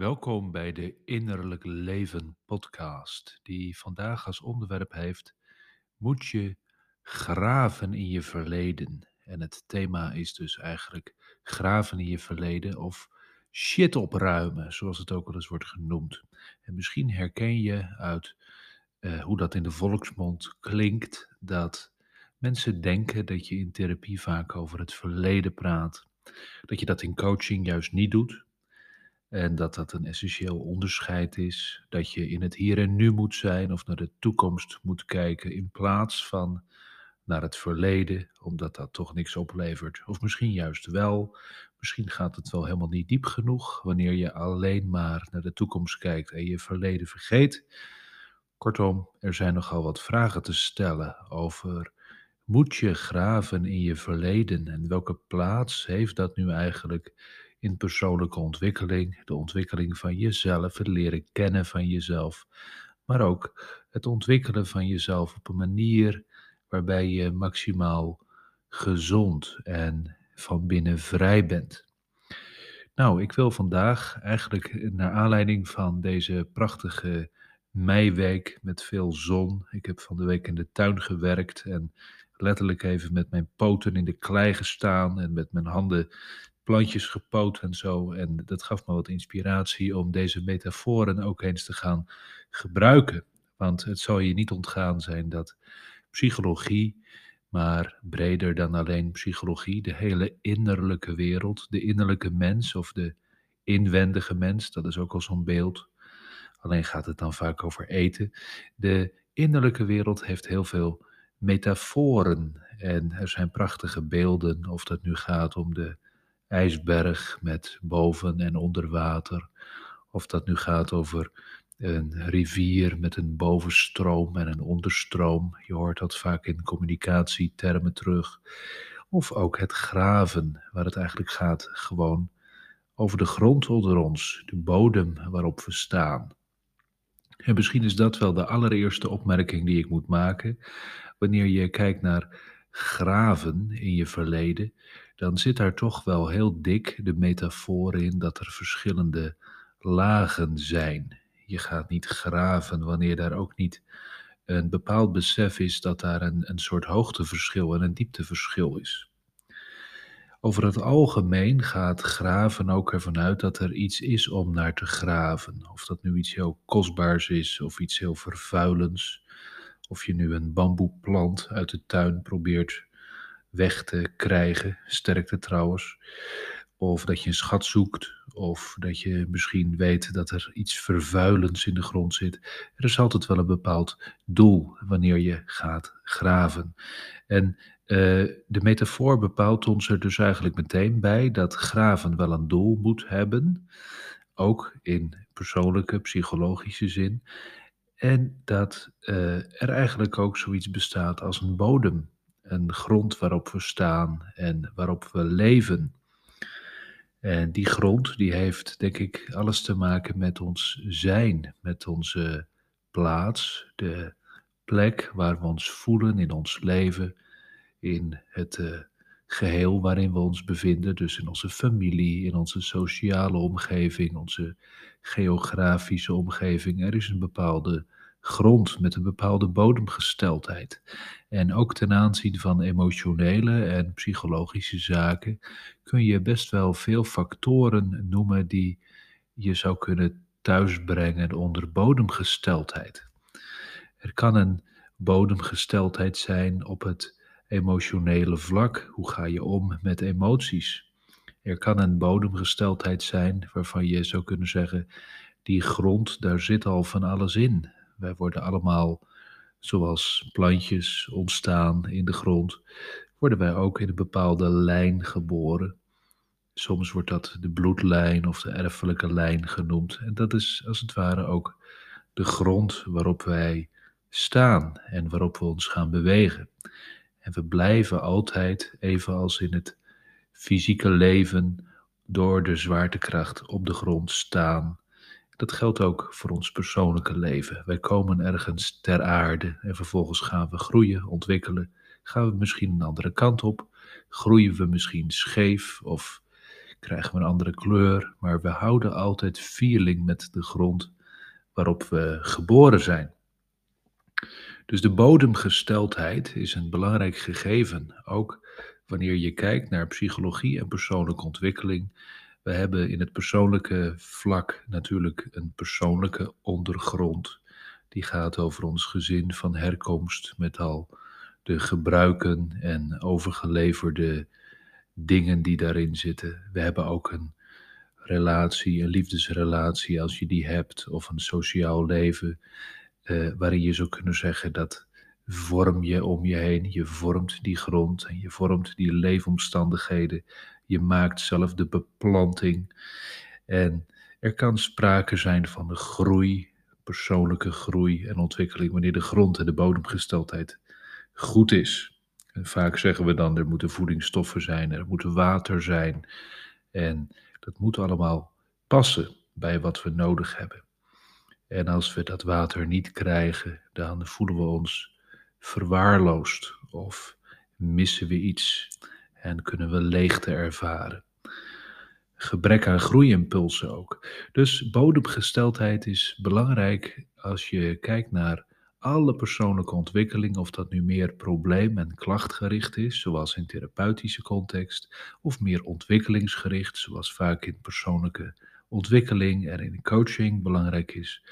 Welkom bij de Innerlijk Leven podcast, die vandaag als onderwerp heeft: Moet je graven in je verleden? En het thema is dus eigenlijk graven in je verleden of shit opruimen, zoals het ook wel eens wordt genoemd. En misschien herken je uit eh, hoe dat in de volksmond klinkt, dat mensen denken dat je in therapie vaak over het verleden praat. Dat je dat in coaching juist niet doet, en dat dat een essentieel onderscheid is. Dat je in het hier en nu moet zijn of naar de toekomst moet kijken in plaats van naar het verleden, omdat dat toch niks oplevert. Of misschien juist wel. Misschien gaat het wel helemaal niet diep genoeg wanneer je alleen maar naar de toekomst kijkt en je verleden vergeet. Kortom, er zijn nogal wat vragen te stellen over moet je graven in je verleden en welke plaats heeft dat nu eigenlijk in persoonlijke ontwikkeling, de ontwikkeling van jezelf, het leren kennen van jezelf, maar ook het ontwikkelen van jezelf op een manier waarbij je maximaal gezond en van binnen vrij bent. Nou, ik wil vandaag eigenlijk naar aanleiding van deze prachtige meiweek met veel zon. Ik heb van de week in de tuin gewerkt en letterlijk even met mijn poten in de klei gestaan en met mijn handen plantjes gepoot en zo. En dat gaf me wat inspiratie om deze metaforen ook eens te gaan gebruiken. Want het zal je niet ontgaan zijn dat psychologie, maar breder dan alleen psychologie, de hele innerlijke wereld, de innerlijke mens of de inwendige mens, dat is ook al zo'n beeld. Alleen gaat het dan vaak over eten. De innerlijke wereld heeft heel veel metaforen en er zijn prachtige beelden, of dat nu gaat om de ijsberg met boven en onder water. Of dat nu gaat over een rivier met een bovenstroom en een onderstroom. Je hoort dat vaak in communicatietermen terug. Of ook het graven, waar het eigenlijk gaat gewoon over de grond onder ons, de bodem waarop we staan. En misschien is dat wel de allereerste opmerking die ik moet maken. Wanneer je kijkt naar graven in je verleden, dan zit daar toch wel heel dik de metafoor in dat er verschillende lagen zijn. Je gaat niet graven wanneer daar ook niet een bepaald besef is dat daar een, een soort hoogteverschil en een diepteverschil is. Over het algemeen gaat graven ook ervan uit dat er iets is om naar te graven. Of dat nu iets heel kostbaars is of iets heel vervuilends. Of je nu een bamboeplant uit de tuin probeert weg te krijgen. Sterkte trouwens. Of dat je een schat zoekt. Of dat je misschien weet dat er iets vervuilends in de grond zit. Er is altijd wel een bepaald doel wanneer je gaat graven. En uh, de metafoor bepaalt ons er dus eigenlijk meteen bij dat graven wel een doel moet hebben. Ook in persoonlijke, psychologische zin. En dat uh, er eigenlijk ook zoiets bestaat als een bodem een grond waarop we staan en waarop we leven. En die grond die heeft denk ik alles te maken met ons zijn, met onze plaats, de plek waar we ons voelen in ons leven, in het uh, geheel waarin we ons bevinden, dus in onze familie, in onze sociale omgeving, onze geografische omgeving. Er is een bepaalde grond met een bepaalde bodemgesteldheid. En ook ten aanzien van emotionele en psychologische zaken kun je best wel veel factoren noemen die je zou kunnen thuisbrengen onder bodemgesteldheid. Er kan een bodemgesteldheid zijn op het emotionele vlak. Hoe ga je om met emoties? Er kan een bodemgesteldheid zijn waarvan je zou kunnen zeggen: die grond, daar zit al van alles in. Wij worden allemaal, zoals plantjes ontstaan in de grond, worden wij ook in een bepaalde lijn geboren. Soms wordt dat de bloedlijn of de erfelijke lijn genoemd. En dat is als het ware ook de grond waarop wij staan en waarop we ons gaan bewegen. En we blijven altijd, evenals in het fysieke leven, door de zwaartekracht op de grond staan dat geldt ook voor ons persoonlijke leven. Wij komen ergens ter aarde en vervolgens gaan we groeien, ontwikkelen. Gaan we misschien een andere kant op? Groeien we misschien scheef of krijgen we een andere kleur, maar we houden altijd feeling met de grond waarop we geboren zijn. Dus de bodemgesteldheid is een belangrijk gegeven, ook wanneer je kijkt naar psychologie en persoonlijke ontwikkeling. We hebben in het persoonlijke vlak natuurlijk een persoonlijke ondergrond. Die gaat over ons gezin van herkomst met al de gebruiken en overgeleverde dingen die daarin zitten. We hebben ook een relatie, een liefdesrelatie als je die hebt, of een sociaal leven, uh, waarin je zou kunnen zeggen dat vorm je om je heen, je vormt die grond en je vormt die leefomstandigheden, je maakt zelf de beplanting en er kan sprake zijn van de groei, persoonlijke groei en ontwikkeling wanneer de grond en de bodemgesteldheid goed is. En vaak zeggen we dan, er moeten voedingsstoffen zijn, er moet water zijn. En dat moet allemaal passen bij wat we nodig hebben. En als we dat water niet krijgen, dan voelen we ons verwaarloosd of missen we iets en kunnen we leegte ervaren. Gebrek aan groeiimpulsen ook. Dus bodemgesteldheid is belangrijk als je kijkt naar alle persoonlijke ontwikkeling, of dat nu meer probleem- en klachtgericht is, zoals in therapeutische context, of meer ontwikkelingsgericht, zoals vaak in persoonlijke ontwikkeling en in coaching belangrijk is.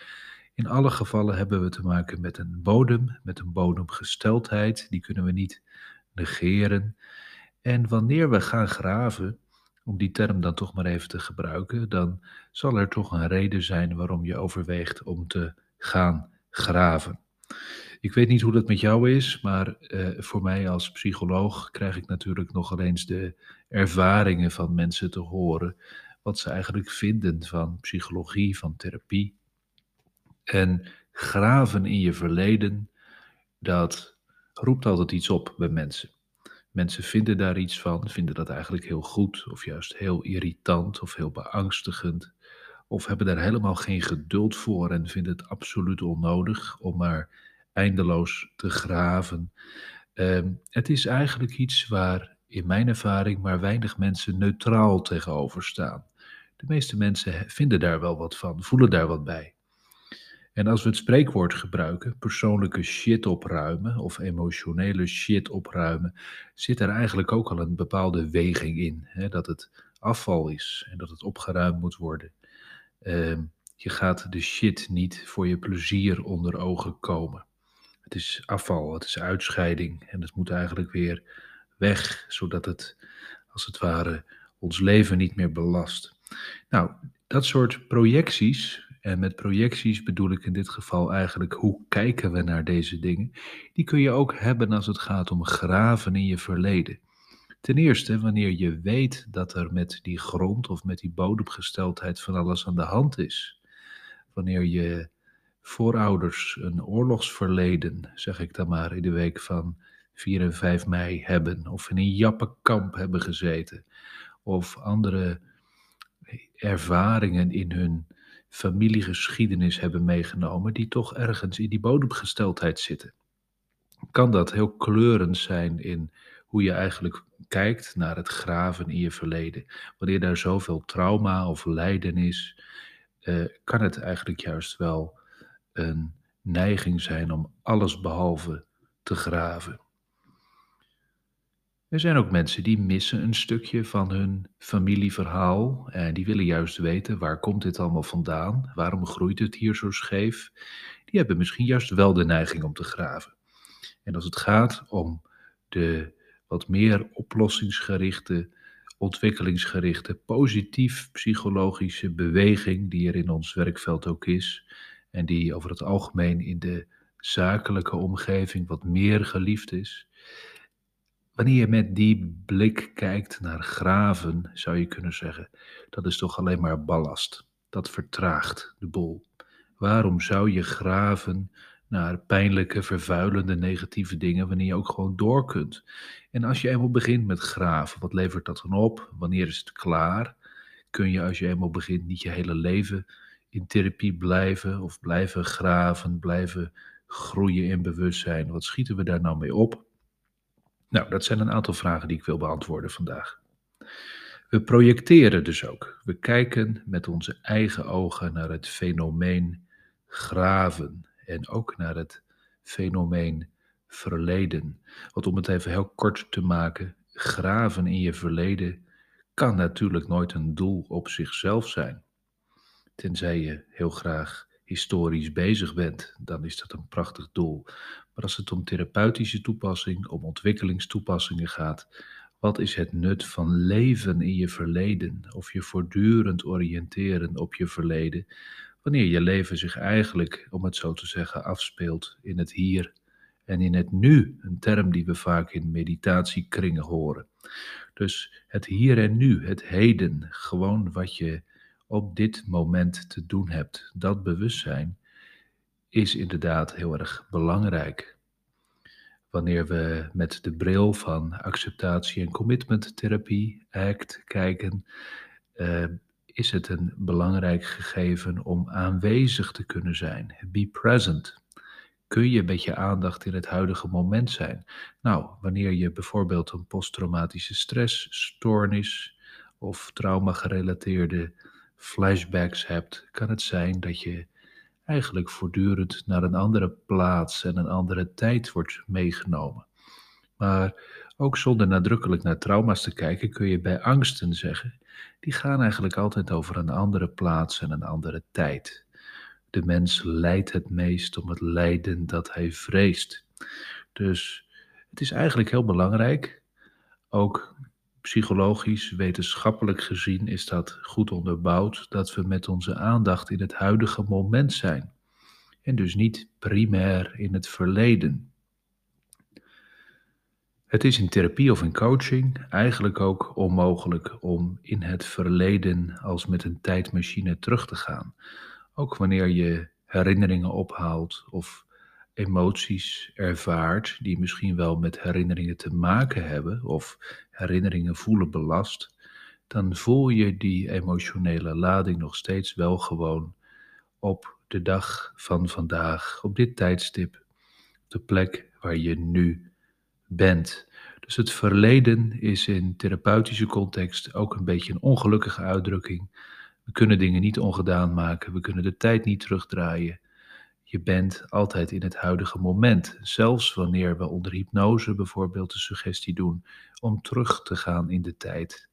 In alle gevallen hebben we te maken met een bodem, met een bodemgesteldheid, die kunnen we niet negeren. En wanneer we gaan graven, om die term dan toch maar even te gebruiken, dan zal er toch een reden zijn waarom je overweegt om te gaan graven. Ik weet niet hoe dat met jou is, maar uh, voor mij als psycholoog krijg ik natuurlijk nog eens de ervaringen van mensen te horen. Wat ze eigenlijk vinden van psychologie, van therapie. En graven in je verleden, dat roept altijd iets op bij mensen. Mensen vinden daar iets van, vinden dat eigenlijk heel goed, of juist heel irritant of heel beangstigend of hebben daar helemaal geen geduld voor en vinden het absoluut onnodig om maar eindeloos te graven. Ehm, het is eigenlijk iets waar in mijn ervaring maar weinig mensen neutraal tegenover staan. De meeste mensen vinden daar wel wat van, voelen daar wat bij. En als we het spreekwoord gebruiken, persoonlijke shit opruimen of emotionele shit opruimen, zit er eigenlijk ook al een bepaalde weging in. Hè? Dat het afval is en dat het opgeruimd moet worden. Ehm, je gaat de shit niet voor je plezier onder ogen komen. Het is afval, het is uitscheiding en het moet eigenlijk weer weg, zodat het als het ware ons leven niet meer belast. Nou, dat soort projecties, en met projecties bedoel ik in dit geval eigenlijk hoe kijken we naar deze dingen, die kun je ook hebben als het gaat om graven in je verleden. Ten eerste, wanneer je weet dat er met die grond of met die bodemgesteldheid van alles aan de hand is. Wanneer je voorouders een oorlogsverleden, zeg ik dan maar, in de week van 4 en 5 mei hebben, of in een jappenkamp hebben gezeten, of andere ervaringen in hun familiegeschiedenis hebben meegenomen, die toch ergens in die bodemgesteldheid zitten. Kan dat heel kleurend zijn in hoe je eigenlijk kijkt naar het graven in je verleden. Wanneer daar zoveel trauma of lijden is, uh, kan het eigenlijk juist wel een neiging zijn om alles behalve te graven. Er zijn ook mensen die missen een stukje van hun familieverhaal en die willen juist weten waar komt dit allemaal vandaan, waarom groeit het hier zo scheef. Die hebben misschien juist wel de neiging om te graven. En als het gaat om de wat meer oplossingsgerichte, ontwikkelingsgerichte, positief psychologische beweging die er in ons werkveld ook is en die over het algemeen in de zakelijke omgeving wat meer geliefd is. Wanneer je met die blik kijkt naar graven, zou je kunnen zeggen, dat is toch alleen maar ballast. Dat vertraagt de boel. Waarom zou je graven naar pijnlijke, vervuilende, negatieve dingen, wanneer je ook gewoon door kunt. En als je eenmaal begint met graven, wat levert dat dan op? Wanneer is het klaar? Kun je als je eenmaal begint niet je hele leven in therapie blijven of blijven graven, blijven groeien in bewustzijn? Wat schieten we daar nou mee op? Nou, dat zijn een aantal vragen die ik wil beantwoorden vandaag. We projecteren dus ook. We kijken met onze eigen ogen naar het fenomeen graven en ook naar het fenomeen verleden. Want om het even heel kort te maken, graven in je verleden kan natuurlijk nooit een doel op zichzelf zijn. Tenzij je heel graag historisch bezig bent, dan is dat een prachtig doel. Maar als het om therapeutische toepassing, om ontwikkelingstoepassingen gaat, wat is het nut van leven in je verleden of je voortdurend oriënteren op je verleden, wanneer je leven zich eigenlijk, om het zo te zeggen, afspeelt in het hier en in het nu, een term die we vaak in meditatiekringen horen. Dus het hier en nu, het heden, gewoon wat je op dit moment te doen hebt, dat bewustzijn is inderdaad heel erg belangrijk. Wanneer we met de bril van acceptatie en commitment therapie, ACT, kijken, uh, is het een belangrijk gegeven om aanwezig te kunnen zijn. Be present. Kun je met je aandacht in het huidige moment zijn? Nou, wanneer je bijvoorbeeld een posttraumatische stressstoornis of trauma-gerelateerde flashbacks hebt, kan het zijn dat je eigenlijk voortdurend naar een andere plaats en een andere tijd wordt meegenomen. Maar ook zonder nadrukkelijk naar trauma's te kijken, kun je bij angsten zeggen, die gaan eigenlijk altijd over een andere plaats en een andere tijd. De mens lijdt het meest om het lijden dat hij vreest. Dus het is eigenlijk heel belangrijk, ook psychologisch, wetenschappelijk gezien is dat goed onderbouwd, dat we met onze aandacht in het huidige moment zijn. En dus niet primair in het verleden. Het is in therapie of in coaching eigenlijk ook onmogelijk om in het verleden als met een tijdmachine terug te gaan. Ook wanneer je herinneringen ophaalt of emoties ervaart die misschien wel met herinneringen te maken hebben of herinneringen voelen belast, dan voel je die emotionele lading nog steeds wel gewoon op de dag van vandaag, op dit tijdstip, de plek waar je nu bent. Dus het verleden is in therapeutische context ook een beetje een ongelukkige uitdrukking. We kunnen dingen niet ongedaan maken, we kunnen de tijd niet terugdraaien. Je bent altijd in het huidige moment, zelfs wanneer we onder hypnose bijvoorbeeld de suggestie doen om terug te gaan in de tijd.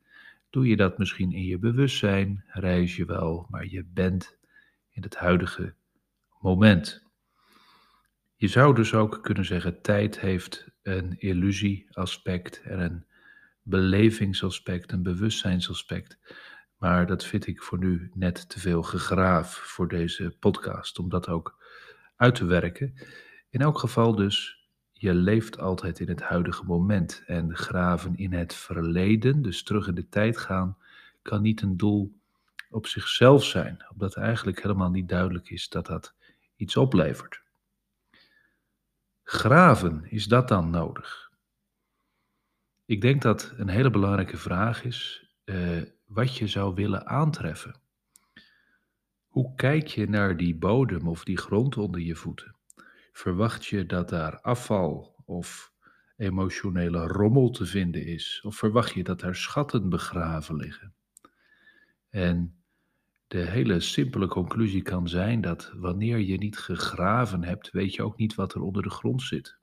Doe je dat misschien in je bewustzijn, reis je wel, maar je bent in het huidige moment. Je zou dus ook kunnen zeggen, tijd heeft een illusieaspect en een belevingsaspect, een bewustzijnsaspect. Maar dat vind ik voor nu net te veel gegraaf voor deze podcast, om dat ook uit te werken. In elk geval dus, je leeft altijd in het huidige moment en graven in het verleden, dus terug in de tijd gaan, kan niet een doel op zichzelf zijn, omdat eigenlijk helemaal niet duidelijk is dat dat iets oplevert. Graven, is dat dan nodig? Ik denk dat een hele belangrijke vraag is uh, wat je zou willen aantreffen. Hoe kijk je naar die bodem of die grond onder je voeten? Verwacht je dat daar afval of emotionele rommel te vinden is? Of verwacht je dat daar schatten begraven liggen? En de hele simpele conclusie kan zijn dat wanneer je niet gegraven hebt, weet je ook niet wat er onder de grond zit.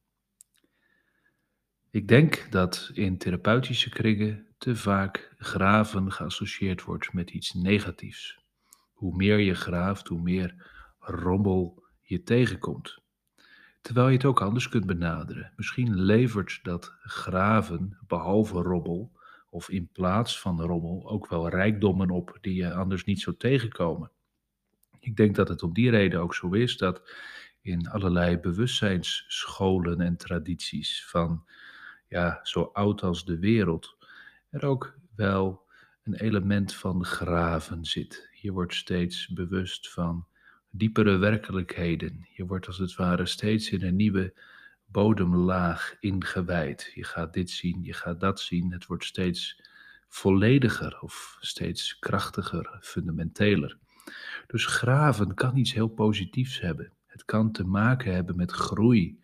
Ik denk dat in therapeutische kringen te vaak graven geassocieerd wordt met iets negatiefs. Hoe meer je graaft, hoe meer rommel je tegenkomt. Terwijl je het ook anders kunt benaderen. Misschien levert dat graven, behalve rommel, of in plaats van rommel, ook wel rijkdommen op die je anders niet zou tegenkomen. Ik denk dat het om die reden ook zo is dat in allerlei bewustzijnsscholen en tradities van ja, zo oud als de wereld er ook wel een element van graven zit. Je wordt steeds bewust van diepere werkelijkheden. Je wordt als het ware steeds in een nieuwe bodemlaag ingewijd. Je gaat dit zien, je gaat dat zien. Het wordt steeds vollediger of steeds krachtiger, fundamenteler. Dus graven kan iets heel positiefs hebben. Het kan te maken hebben met groei,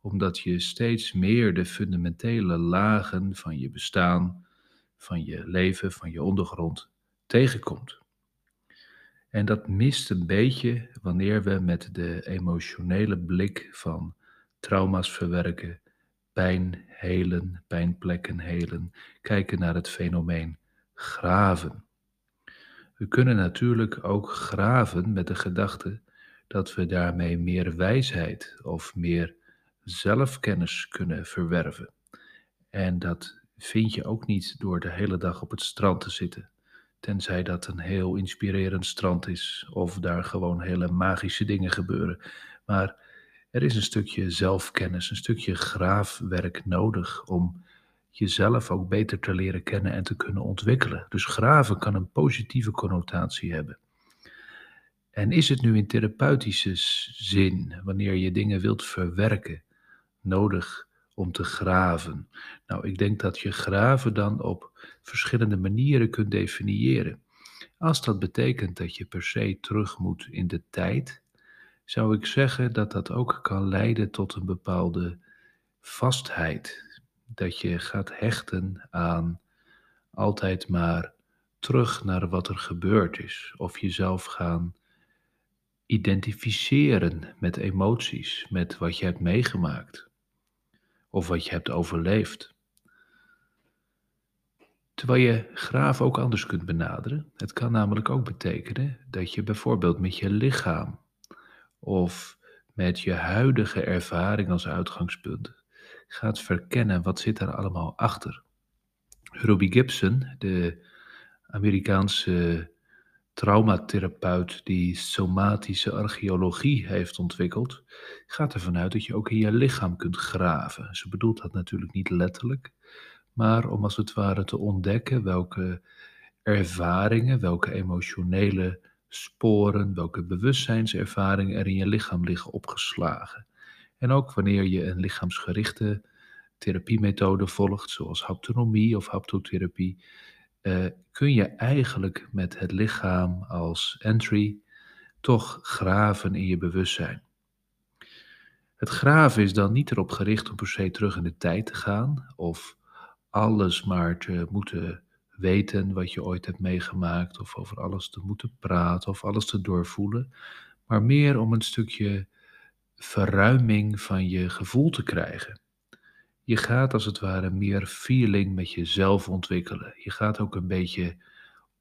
omdat je steeds meer de fundamentele lagen van je bestaan van je leven, van je ondergrond tegenkomt. En dat mist een beetje wanneer we met de emotionele blik van trauma's verwerken, pijn helen, pijnplekken helen, kijken naar het fenomeen graven. We kunnen natuurlijk ook graven met de gedachte dat we daarmee meer wijsheid of meer zelfkennis kunnen verwerven. En dat vind je ook niet door de hele dag op het strand te zitten. Tenzij dat een heel inspirerend strand is of daar gewoon hele magische dingen gebeuren. Maar er is een stukje zelfkennis, een stukje graafwerk nodig om jezelf ook beter te leren kennen en te kunnen ontwikkelen. Dus graven kan een positieve connotatie hebben. En is het nu in therapeutische zin, wanneer je dingen wilt verwerken, nodig om te graven? Nou, ik denk dat je graven dan op verschillende manieren kunt definiëren. Als dat betekent dat je per se terug moet in de tijd, zou ik zeggen dat dat ook kan leiden tot een bepaalde vastheid. Dat je gaat hechten aan altijd maar terug naar wat er gebeurd is, of jezelf gaan identificeren met emoties, met wat je hebt meegemaakt of wat je hebt overleefd. Terwijl je graaf ook anders kunt benaderen. Het kan namelijk ook betekenen dat je bijvoorbeeld met je lichaam of met je huidige ervaring als uitgangspunt gaat verkennen wat zit er allemaal achter. Ruby Gibson, de Amerikaanse traumatherapeut die somatische archeologie heeft ontwikkeld, gaat ervan uit dat je ook in je lichaam kunt graven. Ze bedoelt dat natuurlijk niet letterlijk, maar om als het ware te ontdekken welke ervaringen, welke emotionele sporen, welke bewustzijnservaringen er in je lichaam liggen opgeslagen. En ook wanneer je een lichaamsgerichte therapiemethode volgt, zoals haptonomie of haptotherapie, uh, kun je eigenlijk met het lichaam als entry toch graven in je bewustzijn. Het graven is dan niet erop gericht om per se terug in de tijd te gaan of alles maar te moeten weten wat je ooit hebt meegemaakt of over alles te moeten praten of alles te doorvoelen, maar meer om een stukje verruiming van je gevoel te krijgen. Je gaat als het ware meer feeling met jezelf ontwikkelen. Je gaat ook een beetje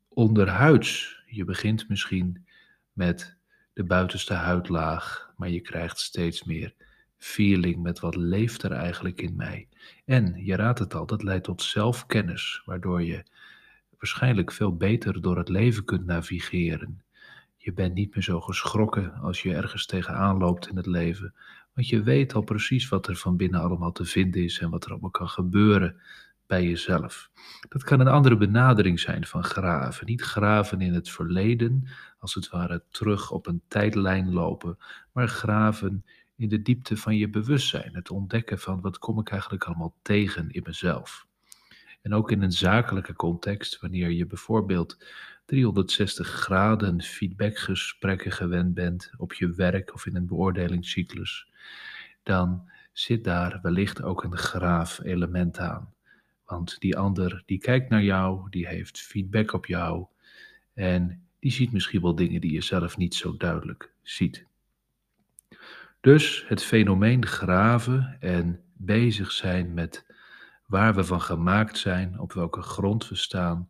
onderhuids. Je begint misschien met de buitenste huidlaag, maar je krijgt steeds meer feeling met wat leeft er eigenlijk in mij. En je raadt het al, dat leidt tot zelfkennis, waardoor je waarschijnlijk veel beter door het leven kunt navigeren. Je bent niet meer zo geschrokken als je ergens tegenaan loopt in het leven, want je weet al precies wat er van binnen allemaal te vinden is en wat er allemaal kan gebeuren bij jezelf. Dat kan een andere benadering zijn van graven. Niet graven in het verleden, als het ware terug op een tijdlijn lopen, maar graven in de diepte van je bewustzijn. Het ontdekken van wat kom ik eigenlijk allemaal tegen in mezelf. En ook in een zakelijke context, wanneer je bijvoorbeeld 360 graden feedbackgesprekken gewend bent op je werk of in een beoordelingscyclus, dan zit daar wellicht ook een graaf element aan. Want die ander die kijkt naar jou, die heeft feedback op jou en die ziet misschien wel dingen die je zelf niet zo duidelijk ziet. Dus het fenomeen graven en bezig zijn met waar we van gemaakt zijn, op welke grond we staan,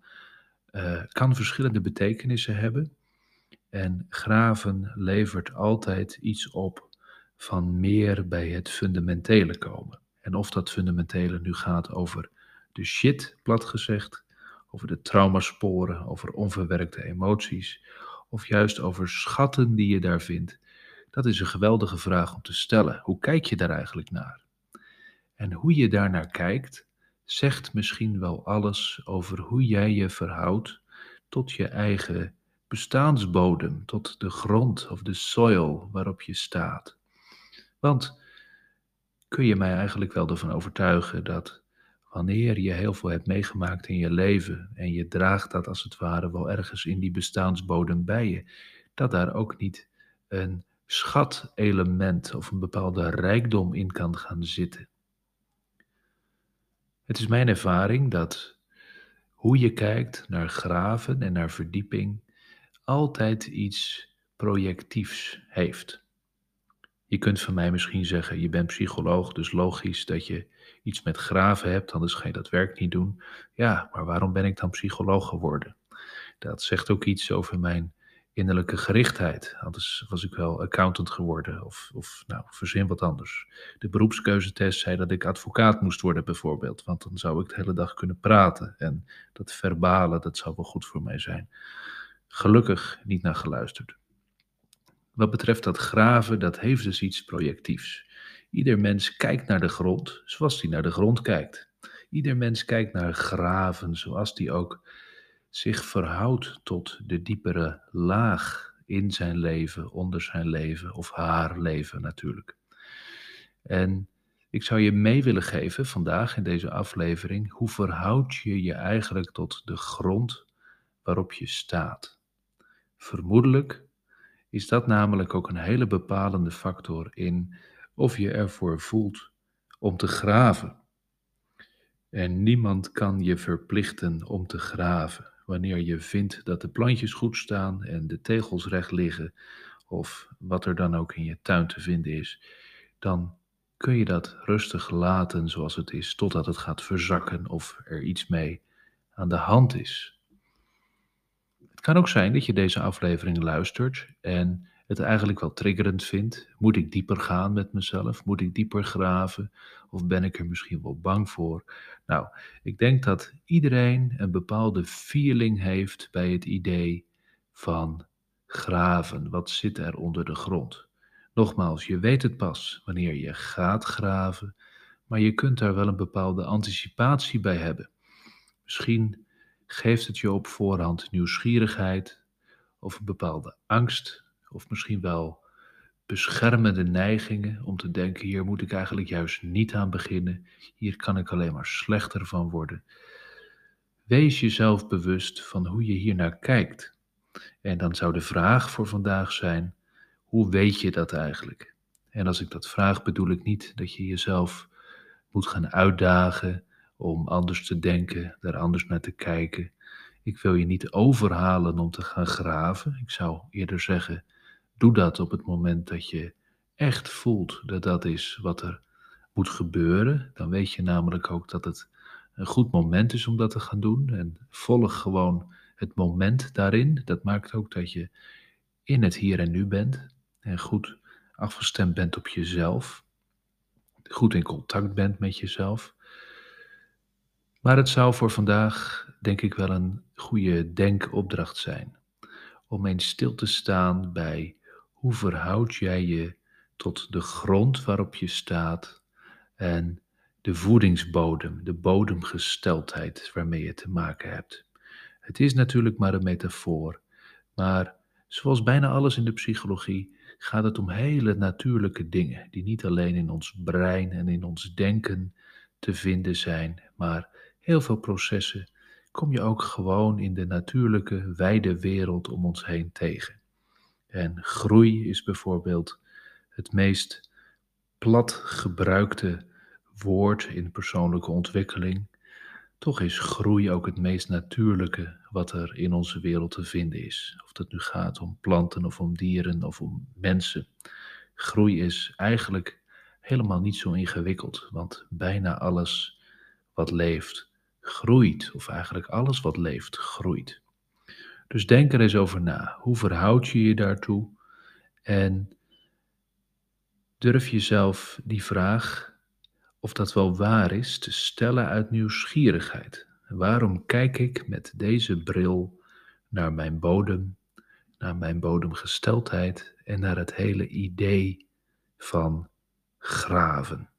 uh, kan verschillende betekenissen hebben. En graven levert altijd iets op van meer bij het fundamentele komen. En of dat fundamentele nu gaat over de shit, plat gezegd, over de traumasporen, over onverwerkte emoties, of juist over schatten die je daar vindt, dat is een geweldige vraag om te stellen. Hoe kijk je daar eigenlijk naar? En hoe je daarnaar kijkt, zegt misschien wel alles over hoe jij je verhoudt tot je eigen bestaansbodem, tot de grond of de soil waarop je staat. Want kun je mij eigenlijk wel ervan overtuigen dat wanneer je heel veel hebt meegemaakt in je leven en je draagt dat als het ware wel ergens in die bestaansbodem bij je, dat daar ook niet een schat-element of een bepaalde rijkdom in kan gaan zitten. Het is mijn ervaring dat hoe je kijkt naar graven en naar verdieping altijd iets projectiefs heeft. Je kunt van mij misschien zeggen, je bent psycholoog, dus logisch dat je iets met graven hebt, anders ga je dat werk niet doen. Ja, maar waarom ben ik dan psycholoog geworden? Dat zegt ook iets over mijn innerlijke gerichtheid. Anders was ik wel accountant geworden of, of nou, verzin wat anders. De beroepskeuzetest zei dat ik advocaat moest worden bijvoorbeeld, want dan zou ik de hele dag kunnen praten en dat verbalen, dat zou wel goed voor mij zijn. Gelukkig niet naar geluisterd. Wat betreft dat graven, dat heeft dus iets projectiefs. Ieder mens kijkt naar de grond zoals hij naar de grond kijkt. Ieder mens kijkt naar graven zoals hij ook zich verhoudt tot de diepere laag in zijn leven, onder zijn leven of haar leven natuurlijk. En ik zou je mee willen geven vandaag in deze aflevering, hoe verhoud je je eigenlijk tot de grond waarop je staat? Vermoedelijk is dat namelijk ook een hele bepalende factor in of je ervoor voelt om te graven. En niemand kan je verplichten om te graven. Wanneer je vindt dat de plantjes goed staan en de tegels recht liggen, of wat er dan ook in je tuin te vinden is, dan kun je dat rustig laten zoals het is, totdat het gaat verzakken of er iets mee aan de hand is. Het kan ook zijn dat je deze aflevering luistert en het eigenlijk wel triggerend vindt. Moet ik dieper gaan met mezelf? Moet ik dieper graven? Of ben ik er misschien wel bang voor? Nou, ik denk dat iedereen een bepaalde feeling heeft bij het idee van graven. Wat zit er onder de grond? Nogmaals, je weet het pas wanneer je gaat graven, maar je kunt daar wel een bepaalde anticipatie bij hebben. Misschien geeft het je op voorhand nieuwsgierigheid of een bepaalde angst of misschien wel beschermende neigingen om te denken: hier moet ik eigenlijk juist niet aan beginnen, hier kan ik alleen maar slechter van worden. Wees jezelf bewust van hoe je hier naar kijkt. En dan zou de vraag voor vandaag zijn: hoe weet je dat eigenlijk? En als ik dat vraag, bedoel ik niet dat je jezelf moet gaan uitdagen om anders te denken, daar anders naar te kijken. Ik wil je niet overhalen om te gaan graven. Ik zou eerder zeggen: doe dat op het moment dat je echt voelt dat dat is wat er moet gebeuren. Dan weet je namelijk ook dat het een goed moment is om dat te gaan doen. En volg gewoon het moment daarin. Dat maakt ook dat je in het hier en nu bent en goed afgestemd bent op jezelf. Goed in contact bent met jezelf. Maar het zou voor vandaag, denk ik, wel een goede denkopdracht zijn. Om eens stil te staan bij hoe verhoud jij je tot de grond waarop je staat en de voedingsbodem, de bodemgesteldheid waarmee je te maken hebt. Het is natuurlijk maar een metafoor, maar zoals bijna alles in de psychologie gaat het om hele natuurlijke dingen die niet alleen in ons brein en in ons denken te vinden zijn, maar heel veel processen kom je ook gewoon in de natuurlijke wijde wereld om ons heen tegen. En groei is bijvoorbeeld het meest plat gebruikte woord in persoonlijke ontwikkeling. Toch is groei ook het meest natuurlijke wat er in onze wereld te vinden is. Of het nu gaat om planten of om dieren of om mensen. Groei is eigenlijk helemaal niet zo ingewikkeld, want bijna alles wat leeft groeit, of eigenlijk alles wat leeft groeit. Dus denk er eens over na. Hoe verhoud je je daartoe? En durf jezelf die vraag, of dat wel waar is, te stellen uit nieuwsgierigheid. Waarom kijk ik met deze bril naar mijn bodem, naar mijn bodemgesteldheid en naar het hele idee van graven?